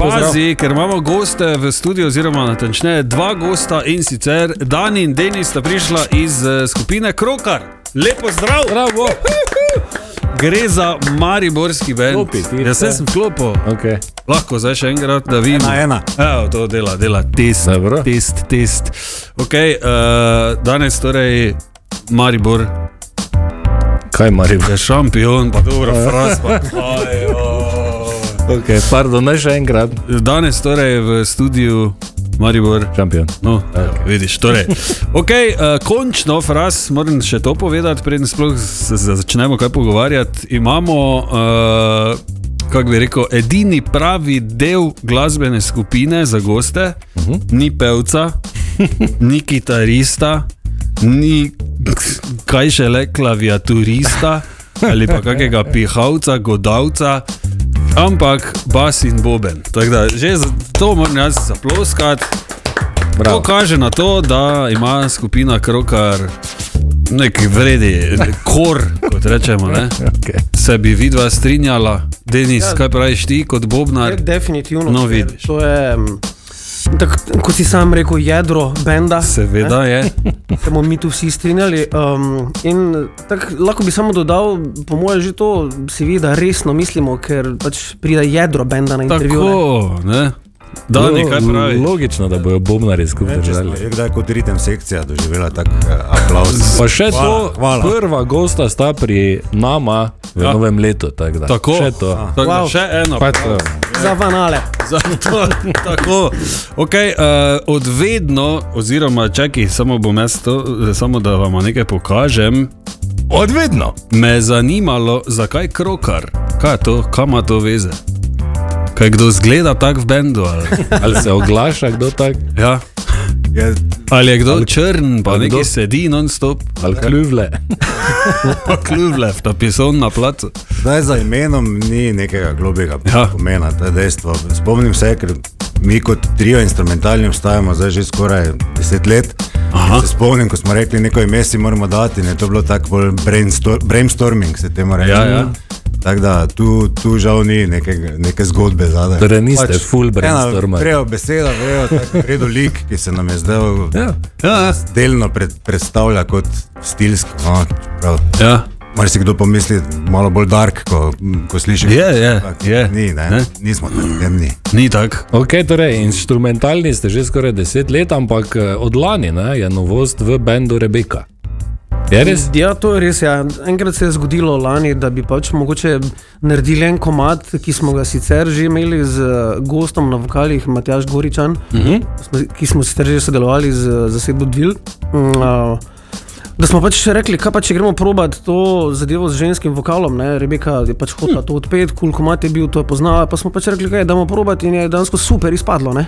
Pazi, ker imamo goste v studiu, oziroma natančneje dva gosta in sicer Dani in Denis sta prišla iz eh, skupine Krokar. Lepo zdrav! Bravo. Gre za Mariborski bend. Jaz sem klopil. Okay. Lahko zdaj še enkrat, da vidim. Ena, ena. Evo, to dela, dela test. Dobro. Test, test. Okay, uh, danes torej Maribor Kaj Maribor? je šampion, pa dobro, fras pa. Okay, pardon, naj še enkrat. Danes torej v studiu Maribor. Šampion. No, okay. vidiš, torej. Okay, uh, končno, fras, moram še to povedati, preden sploh začnemo kaj pogovarjati. Imamo, uh, kako bi rekel, edini pravi del glasbene skupine za goste, uh -huh. ni pevca, ni kitarista, ni kaj še le klaviaturista ali pa kakega pihalca, godavca. Ampak bas in boben. Tako da že za to moram jaz zaploskati. To Bravo. kaže na to, da ima skupina Krokar neki vredi, kor, kot rečemo. Ne? Okay. Se bi vidva strinjala, Denis, ja. kaj praviš ti kot Bobnar? Je, definitivno. No, vidiš. To je, mm, tak, kot si sam rekel, jedro benda. Seveda je. Se bomo mi tu vsi strinjali. Um, in tak, lahko bi samo dodal, po mojem, že to si vidi, da resno mislimo, ker pač pride jedro benda na intervju. ne. Tako, ne? Dani, kaj pravi? Logično, da bojo bobnari skupaj če držali. je kdaj kot ritem sekcija doživela tak uh, aplauz. Pa še Hvala, to, hvala. prva gosta sta pri nama v Ja. novem letu. Tak da. Tako. Še to. Tako, wow. Še eno. Pa to. Za vanale. Za to, tako. Okay, uh, od vedno, oziroma čakaj, samo bom jaz to, samo da vam nekaj pokažem. Odvedno. Me je zanimalo, zakaj krokar, kaj je to, kam ima to veze. Kaj kdo zgleda tako v bendu? Ali, Ali se oglaša kdo tak? ja? Je, ali je kdo ali, črn, pa ali neki kdo- sedi non-stop, Ali kljuvle? pa kljublev, ta pison na placu. zdaj za imenom ni nekega globjega Ja. ja. pomena, to je dejstvo. Spomnim se, ker mi kot trio instrumentalni obstajamo zdaj že skoraj deset let. Se spomnim, ko smo rekli, neko ime si moramo dati, in je to bilo tako bolj brainstor brainstorming, se temu reče. Ja, ja. Tako da tu, tu žal ni neke, neke zgodbe zadaj. Torej niste full ena brainstormer. Prejo beseda, tako redo lik, ki se nam je zdaj Ja. Ja, delno pred, predstavlja kot stilski. No, čeprav ja. Marsikdo pomisli malo bolj dark, ko, ko sliši. Je, je, Tak, je. Ni, ne? Ne? nismo tam temni. Ni tako. Ok, torej instrumentalni ste že skoraj deset let, ampak eh, od lani ne, je novost v bendu Rebeka. Je res? Ja, to je res. Ja. Enkrat se je zgodilo lani, da bi pač mogoče naredili en komat, ki smo ga sicer že imeli z eh, gostom na vokalih, Matjaš Goričan, uh Mhm. -huh. ki smo sicer že sodelovali z zasedbo Dvil. Uh, Da smo pač rekli, kaj pa če gremo probat to zadevo z ženskim vokalom. Ne? Rebeka je pač hotela to odpeti, kul komat je bil, to je poznala. Pa smo pač rekli, da damo probat in je dejansko super izpadlo. Ne?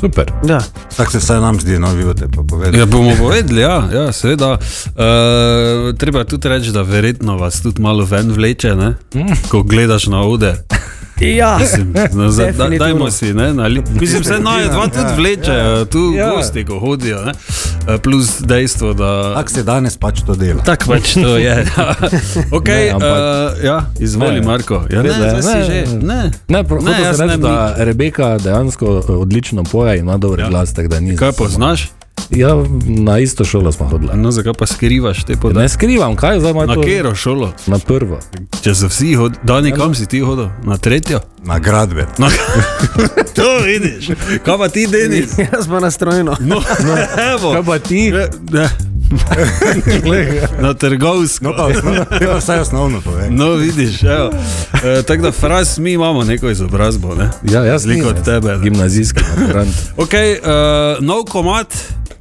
Super. Ja. Tako se vsaj nam zdi, no, vi boste pa povedali. Ja, bomo povedali, ja, ja seveda. Uh, treba tudi reči, da verjetno vas tudi malo ven vleče, ne? ko gledaš na oder. Ja. Mislim, no, za, da, dajmo si, ne, na, li- mislim, se naj dva tudi vlečejo, tu Ja. gosti, ko hodijo. Ne? Eh, Plus dejstvo, da. Tako se danes pač to dela. Tako pač to je. okay, Ne, ampak- uh, ja, izvoli, Ne. Marko. Ja, ne, zdaj si že. Ne. Ne, pro, Ne, ne, jaz se ne reči, bi- da Rebeka dejansko eh, odlično poje in ima dober Ja. ja. glas. tako da ni Kaj samo- poznaš? Ja, na isto šolo smo hodili. No, zakaj pa skrivaš te Ne podatke? skrivam, kaj zdaj ima Na to? katero šolo? Na prvo. Če so vsi hodili, Dani, kam si ti hodil? Na tretjo? Na gradbe. No, to vidiš. Kaj pa ti, Denis? Jaz pa nastrojeno. No, evo. Kaj pa ti? Ne, ne. Na trgovsko. No, pa, osnov, pa vsaj osnovno pove. No, vidiš, evo. E, tako da, fras, mi imamo neko izobrazbo, ne? Ja, jaz nisem, od tebe, ne. Gimnazijski. Ok, uh, nov komat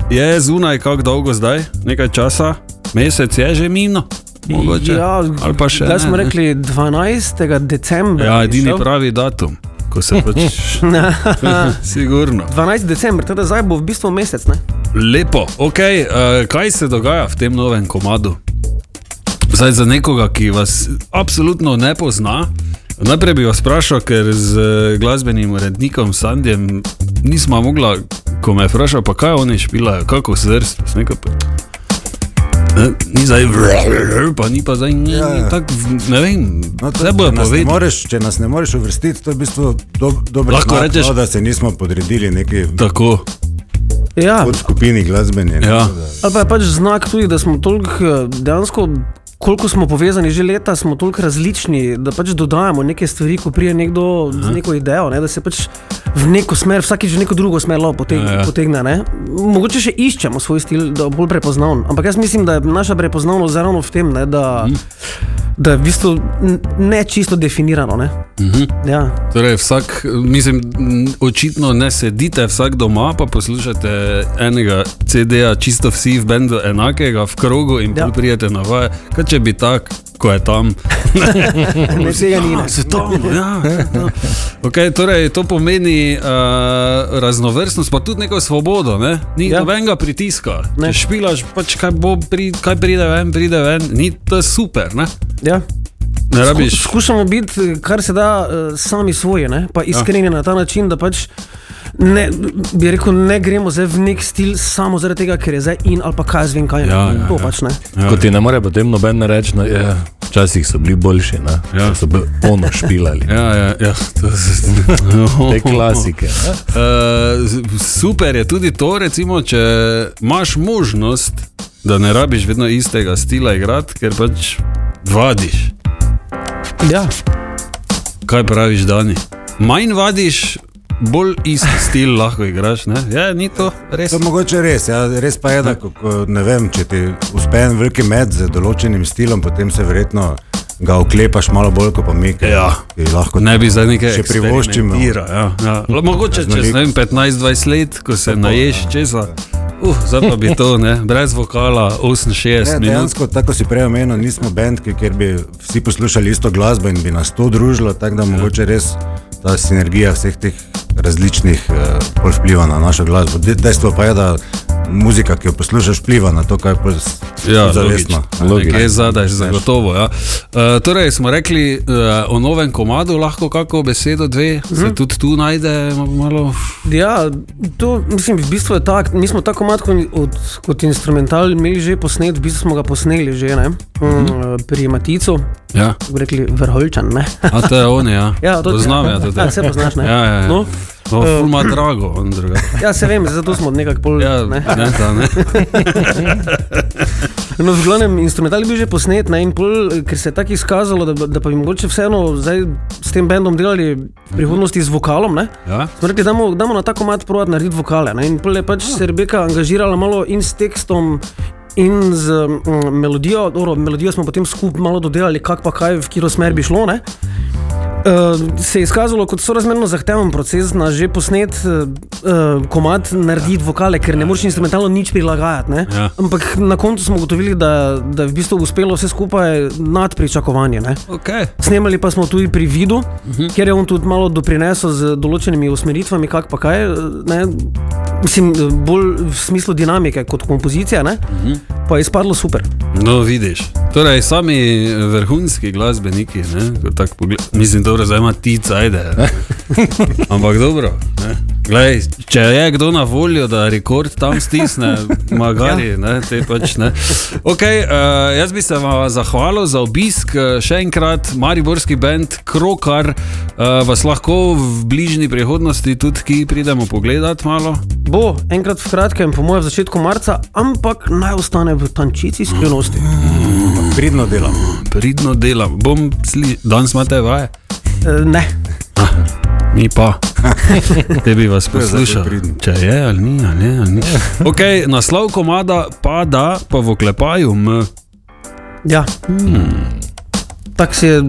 je zunaj, kako dolgo zdaj, nekaj časa, mesec je že mino. Mogoče. Ja, Ali pa še. Zdaj smo ne. rekli 12. decembra. Ja, edini šel. pravi datum, ko se pač. Sigurno. 12. decembr, teda zdaj bo v bistvu mesec. Ne? Lepo, ok, uh, kaj se dogaja v tem novem komadu? Zdaj za nekoga, ki vas absolutno ne pozna. Najprej bi vas vprašal, ker z eh, glasbenim urednikom Sandjem nismo mogla, ko me je vprašal, pa kaj oni špilajo, kako zrst. Ne, ni zdaj, pa ni pa zdaj, ni, Ja, ja. tak, ne vem, No, to, vse bojo povedali. moreš, če nas ne moreš uvrstiti, to je v bistvu do, dobro, Lahko znak, rečeš- no, da se nismo podredili neki Tako, Ja, podskupini glasbeni. ne, Ja. ali pa je pač znak tudi, da smo toliko eh, dejansko. Koliko smo povezani že leta, smo toliko različni, da pač dodajamo neke stvari, ko prije nekdo z neko idejo, ne, da se pač v neko smer, vsakič v neko drugo smer lahko potegne. Ja, Ja, potegne ne. Mogoče še iščemo svoj stil, da bo bolj prepoznaven. Ampak jaz mislim, da je naša prepoznavnost ravno v tem, ne, da, Mhm. Da je v bistvu ne čisto definirano. Ne. Mhm. Ja. Torej, vsak, mislim, očitno ne sedite vsak doma, pa poslušate enega CD-ja, čisto vsi v bendu enakega, v krogu in Ja. ja. prijete na vaje. Kaj če bi tak, ko je tam? Ne, tega ni. Ja, Ne. se to, ja, ja. Okay, torej, to pomeni uh, raznovrstnost, pa tudi neko svobodo. Ne? Ni Ja. ja. nobenega pritiska. Ne. Če špilaš, pač kaj, bo, pri, kaj pride ven, pride ven, ni to super. Ne, Ja. ne Sku, rabiš. skušamo biti, kar se da, eh, sami svoji, ne? pa iskreni ja. na ta način, da pač ne, bi rekel, ne gremo zdaj v nek stil samo zaradi tega, ker je zdaj in ali pa kaj z vem kaj. ne. Ja, ja, to ja. pač ne. Ja. Ko ti ne more potem noben reči, no, ja, včasih so bili boljši, ne? Ja. so bili ono špilali. Ja, ja, ja, to se Te klasike. Ne? Uh, super je tudi to, recimo, če imaš možnost, da ne rabiš vedno istega stila igrati, ker pač vadiš. Ja. Kaj praviš, Dani? Manj vadiš, bolj isti stil lahko igraš. Ne? Ja, ni to res. To je mogoče res, ja, res pa je, da ko, ko, ne vem, če ti uspe en veliki med z določenim stilom, potem se verjetno ga oklepaš malo bolj kot pa mi, ki, Ja. ki lahko Ne bi zdaj nekaj še privoščimo. eksperimentiral, Ja, ja. Mogoče čez ne vem, 15-20 let, ko se naješ česa. Uh, zdaj pa bi to, ne, brez vokala, 68 Ne, minut. dejansko, tako si prej omenil, nismo bend, kjer bi vsi poslušali isto glasbo in bi nas to družilo, tako da mogoče res ta sinergija vseh teh različnih uh, vpliva na našo glasbo. De- Dejstvo pa je, da muzika, ki jo poslušaš, vpliva na to, kaj je Ja, zavestno. logično. Nekje zadaj, zagotovo. Ja. Uh, torej, smo rekli uh, o novem komadu, lahko kako besedo, dve, se Mhm. tudi tu najde malo. Ja, to mislim, v bistvu je tako. Mi smo tako mat kot, kot instrumental imeli že posnet, v bistvu smo ga posneli že ne? Mm, pri Maticu, Ja. rekli Vrholčan. Ne? A to je on, ja. Ja, to Poznam, ja, to ja, se poznaš, ne? Ja, ja, ja. No, No, ful ima drago, on druga. ja, se vem, zato smo nekako pol. Ja, ne? ne, ta, ne. No, v glavnem, instrumental je bil že posnet, ne, in pol, ker se je tako izkazalo, da, da pa bi mogoče vseeno zdaj s tem bendom delali v prihodnosti z vokalom. Ne. Ja? Smo rekli, da damo na tako mat provat narediti vokale. Ne. In pol je pač se Rebeka angažirala malo in s tekstom. In z mm, melodijo, dobro, melodijo smo potem skupaj malo dodelali, kak pa kaj, v katero smer bi šlo. Ne? Uh, se je izkazalo kot sorazmerno zahteven proces na že posnet uh, komad narediti vokale, ker ne moreš instrumentalno nič prilagajati. ne. Ja. Ampak na koncu smo ugotovili, da, da je v bistvu uspelo vse skupaj nad pričakovanje. Ne? Okay. Snemali pa smo tudi pri vidu, uh -huh. kjer je on tudi malo doprinesel z določenimi usmeritvami, kak pa kaj. Ne? Mislim, bolj v smislu dinamike kot kompozicija, uh -huh. pa je izpadlo super. No, vidiš. Torej, sami vrhunski glasbeniki, ne, ko tako pogled- mislim, dobro, zdaj ima tica, ajde. ne. Ampak dobro. Ne. Glej, če je kdo na voljo, da rekord tam stisne, magari, ne, te pač ne. Okay, uh, jaz bi se vam zahvalil za obisk, eh, še enkrat, Mariborski bend Krokar, uh, vas lahko v bližnji prihodnosti tudi ki pridemo pogledat malo. Bo enkrat v kratkem, po mojem, začetku marca, ampak naj ostane v tančici skrivnosti. Pridno delam. Pridno delam, bom sli, danes imate vaje. E, ne. Mi pa, te bi vas je poslušal. Če je ali ni, ali ne. Ali ni. Okay, naslov komada pa da, pa v oklepaju M. Ja. Hmm. Tako si je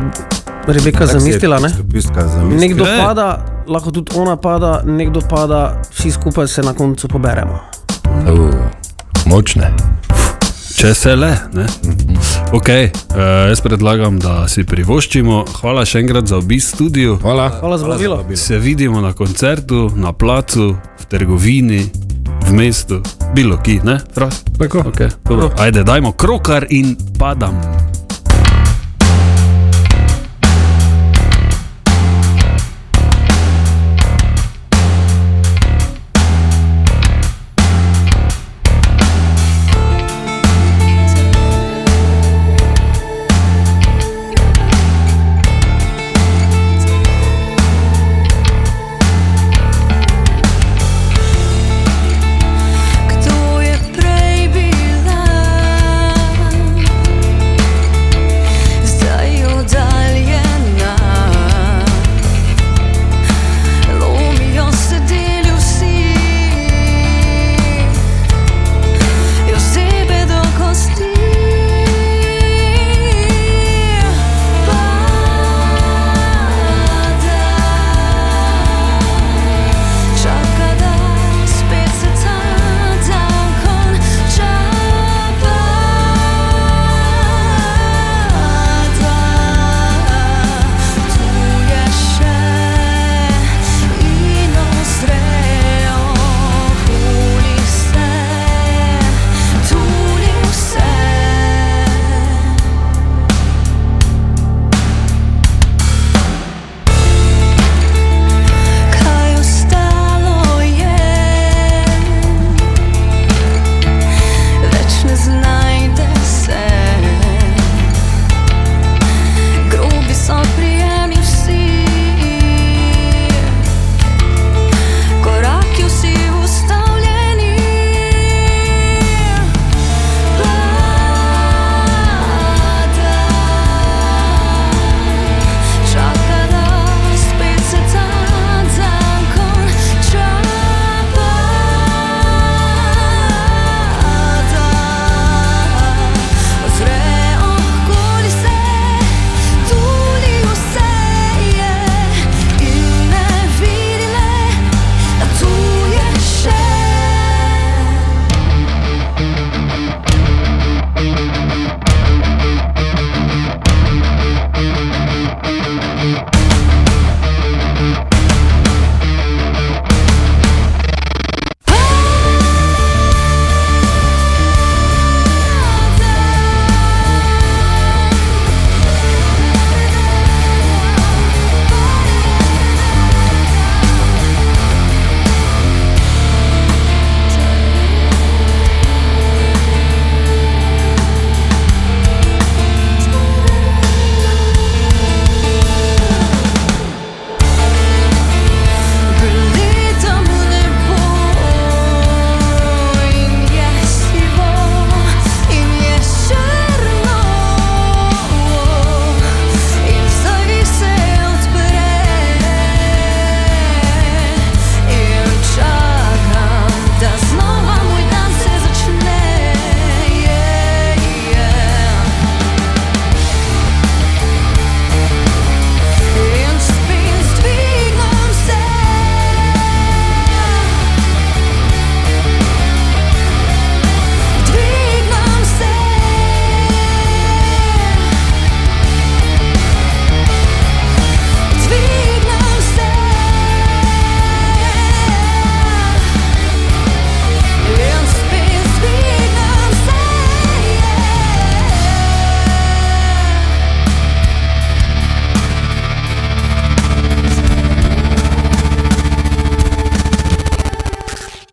Rebeka zamislila. Ne? Stopistka zamislila. Nekdo Glej. pada, lahko tudi ona pada, nekdo pada, vsi skupaj se na koncu poberemo. Uh, močne. Če se le. Ne? Okay, uh, jaz predlagam, da si privoščimo. Hvala še enkrat za obisk studiu. Hvala. Hvala za vabilo. Se vidimo na koncertu, na placu, v trgovini, v mestu, bilo ki, ne? Fras? Tako. Okay, dobro. Ajde, dajmo krokar in padam.